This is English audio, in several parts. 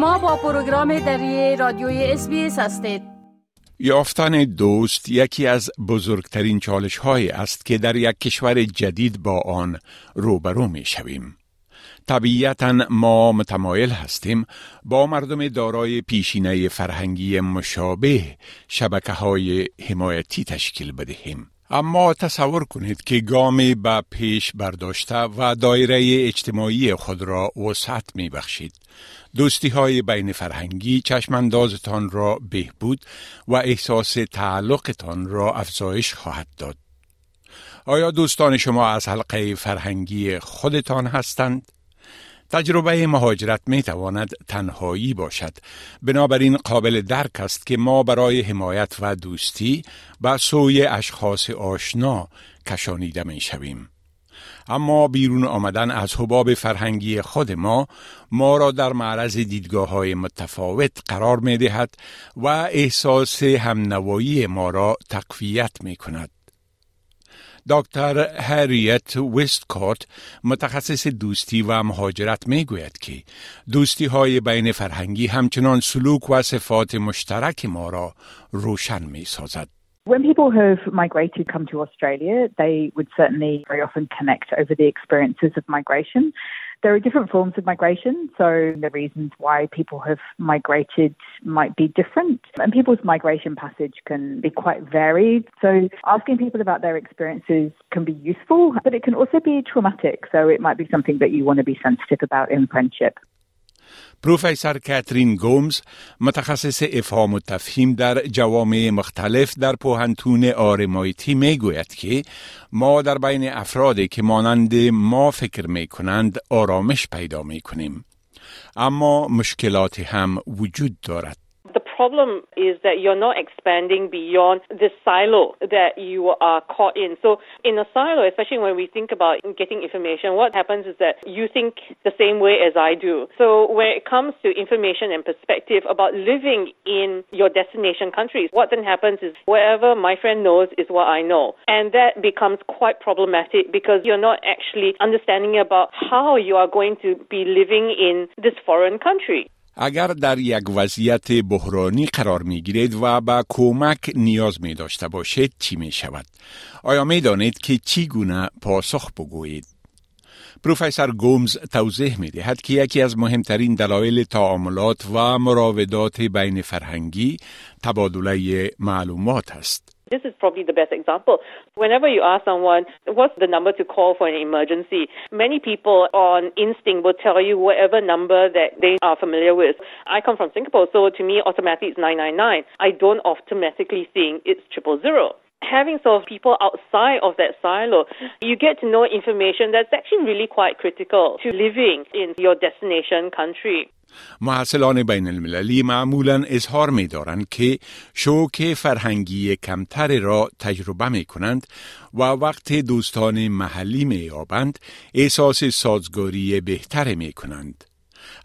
شما با پروگرام دری رادیوی اس هستید یافتن دوست یکی از بزرگترین چالش های است که در یک کشور جدید با آن روبرو می شویم. طبیعتا ما متمایل هستیم با مردم دارای پیشینه فرهنگی مشابه شبکه های حمایتی تشکیل بدهیم. اما تصور کنید که گامی به پیش برداشته و دایره اجتماعی خود را وسعت می بخشید. دوستی های بین فرهنگی چشماندازتان را بهبود و احساس تعلقتان را افزایش خواهد داد. آیا دوستان شما از حلقه فرهنگی خودتان هستند؟ تجربه مهاجرت می تواند تنهایی باشد بنابراین قابل درک است که ما برای حمایت و دوستی به سوی اشخاص آشنا کشانیده می شویم. اما بیرون آمدن از حباب فرهنگی خود ما ما را در معرض دیدگاه های متفاوت قرار می دهد و احساس همنوایی ما را تقویت می کند. دکتر هریت وستکات متخصص دوستی و مهاجرت می گوید که دوستی های بین فرهنگی همچنان سلوک و صفات مشترک ما را روشن می سازد. When people have migrated come to Australia, they would certainly very often connect over the experiences of migration. There are different forms of migration, so the reasons why people have migrated might be different, and people's migration passage can be quite varied. So, asking people about their experiences can be useful, but it can also be traumatic. So, it might be something that you want to be sensitive about in friendship. پروفسور کاترین گومز متخصص افهام و تفهیم در جوامع مختلف در پوهنتون آرمایتی می گوید که ما در بین افرادی که مانند ما فکر می کنند آرامش پیدا می کنیم. اما مشکلات هم وجود دارد. Problem is that you're not expanding beyond the silo that you are caught in. So, in a silo, especially when we think about getting information, what happens is that you think the same way as I do. So, when it comes to information and perspective about living in your destination countries, what then happens is whatever my friend knows is what I know. And that becomes quite problematic because you're not actually understanding about how you are going to be living in this foreign country. اگر در یک وضعیت بحرانی قرار می گیرید و به کمک نیاز می داشته باشید چی می شود؟ آیا می دانید که چی گونه پاسخ بگویید؟ پروفسور گومز توضیح می دهد که یکی از مهمترین دلایل تعاملات و مراودات بین فرهنگی تبادله معلومات است. This is probably the best example. Whenever you ask someone, what's the number to call for an emergency, many people on instinct will tell you whatever number that they are familiar with. I come from Singapore, so to me, automatically it's 999. I don't automatically think it's triple zero having sort of people outside of that silo, you get to know information that's actually really quite critical to living in your destination country. محصلان بین المللی معمولا اظهار می دارند که شوک فرهنگی کمتر را تجربه می کنند و وقت دوستان محلی می یابند احساس سازگاری بهتر می کنند.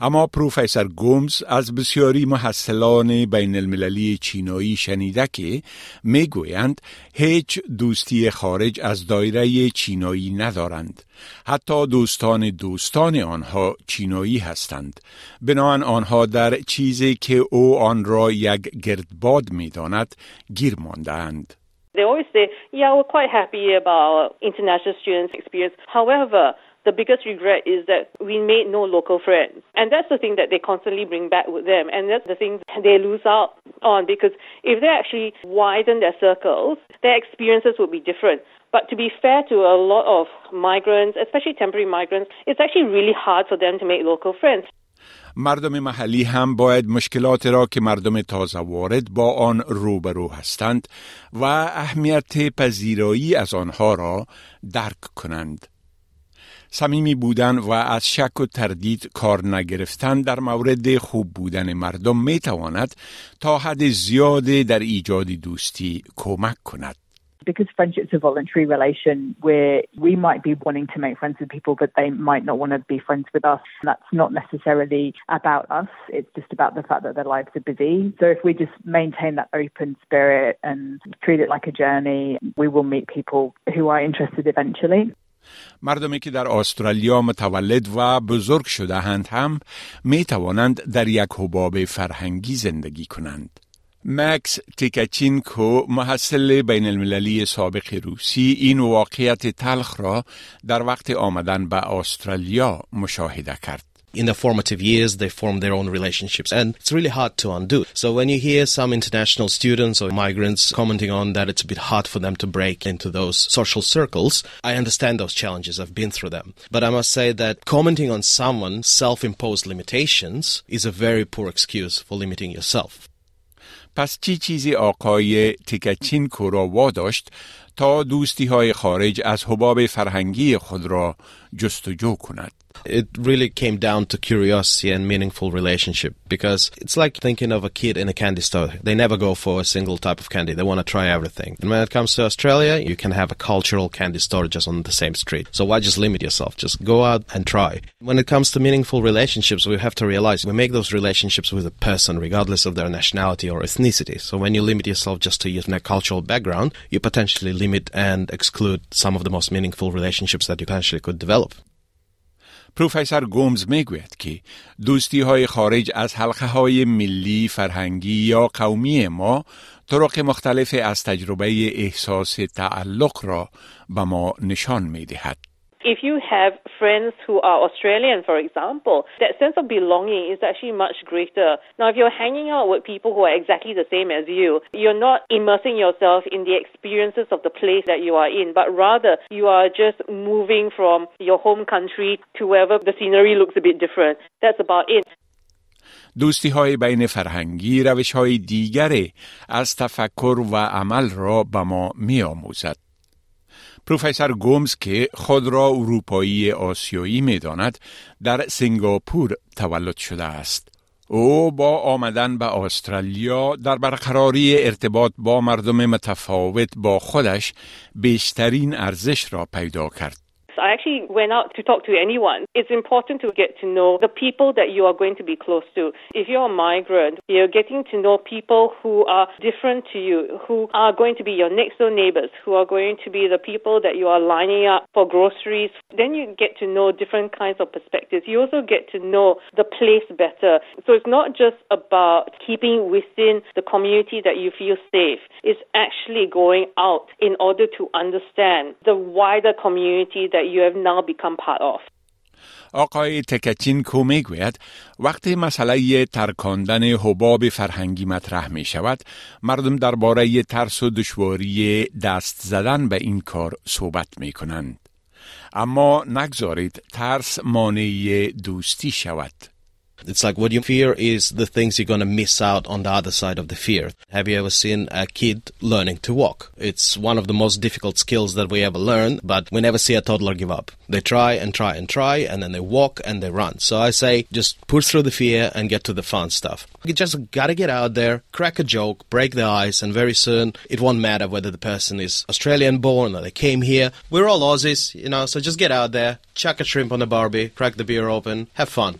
اما پروفسور گومز از بسیاری محصلان بین المللی چینایی شنیده که می‌گویند هیچ دوستی خارج از دایره چینایی ندارند. حتی دوستان دوستان آنها چینایی هستند. بنابراین آنها در چیزی که او آن را یک گردباد می‌داند گیر ماندهاند. They always say, yeah, we're quite happy about international students' experience. However, the biggest regret is that we made no local friends. And that's the thing that they constantly bring back with them. And that's the thing they lose out on because if they actually widen their circles, their experiences would be different. But to be fair to a lot of migrants, especially temporary migrants, it's actually really hard for them to make local friends. مردم محلی هم باید مشکلات را که مردم تازه وارد با آن روبرو هستند و اهمیت پذیرایی از آنها را درک کنند. صمیمی بودن و از شک و تردید کار نگرفتن در مورد خوب بودن مردم می تواند تا حد زیاده در ایجاد دوستی کمک کند. because friendship's a voluntary relation where we might be wanting to make friends with people, but they might not want to be friends with us. That's not necessarily about us. It's just about the fact that their lives are busy. So if we just maintain that open spirit and treat it like a journey, we will meet people who are interested eventually. مردمی که در استرالیا متولد و بزرگ شده هند هم می توانند در یک حباب فرهنگی زندگی کنند. مکس تیکچینکو محصل بین المللی سابق روسی این واقعیت تلخ را در وقت آمدن به استرالیا مشاهده کرد. in their formative years, they form their own relationships. And it's really hard to undo. So when you hear some international students or migrants commenting on that it's a bit hard for them to break into those social circles, I understand those challenges. I've been through them. But I must say that commenting on someone's self imposed limitations is a very poor excuse for limiting yourself. پس چی چیزی آقای تیکچین را واداشت تا دوستی های خارج از حباب فرهنگی خود را جستجو کند؟ It really came down to curiosity and meaningful relationship because it's like thinking of a kid in a candy store. They never go for a single type of candy. They want to try everything. And when it comes to Australia, you can have a cultural candy store just on the same street. So why just limit yourself? Just go out and try. When it comes to meaningful relationships, we have to realize we make those relationships with a person regardless of their nationality or ethnicity. So when you limit yourself just to your cultural background, you potentially limit and exclude some of the most meaningful relationships that you potentially could develop. پروفسور گومز می‌گوید که دوستی های خارج از حلقه های ملی، فرهنگی یا قومی ما طرق مختلف از تجربه احساس تعلق را به ما نشان می دهد. If you have friends who are Australian, for example, that sense of belonging is actually much greater. Now, if you're hanging out with people who are exactly the same as you, you're not immersing yourself in the experiences of the place that you are in, but rather you are just moving from your home country to wherever the scenery looks a bit different. That's about it. دوستی های بین فرهنگی روش های دیگر از تفکر و عمل را به ما می آموزد. پروفسور گومز که خود را اروپایی آسیایی می داند در سنگاپور تولد شده است. او با آمدن به استرالیا در برقراری ارتباط با مردم متفاوت با خودش بیشترین ارزش را پیدا کرد. I actually went out to talk to anyone. It's important to get to know the people that you are going to be close to. If you're a migrant, you're getting to know people who are different to you, who are going to be your next door neighbors, who are going to be the people that you are lining up for groceries. Then you get to know different kinds of perspectives. You also get to know the place better. So it's not just about keeping within the community that you feel safe. It's actually going out in order to understand the wider community that you have now become part of. آقای تکچین کو می‌گوید وقتی مسئله ترکاندن حباب فرهنگی مطرح می شود مردم درباره ترس و دشواری دست زدن به این کار صحبت می کنند اما نگذارید ترس مانع دوستی شود It's like what you fear is the things you're going to miss out on the other side of the fear. Have you ever seen a kid learning to walk? It's one of the most difficult skills that we ever learn, but we never see a toddler give up. They try and try and try, and then they walk and they run. So I say just push through the fear and get to the fun stuff. You just got to get out there, crack a joke, break the ice, and very soon it won't matter whether the person is Australian born or they came here. We're all Aussies, you know, so just get out there, chuck a shrimp on the barbie, crack the beer open, have fun.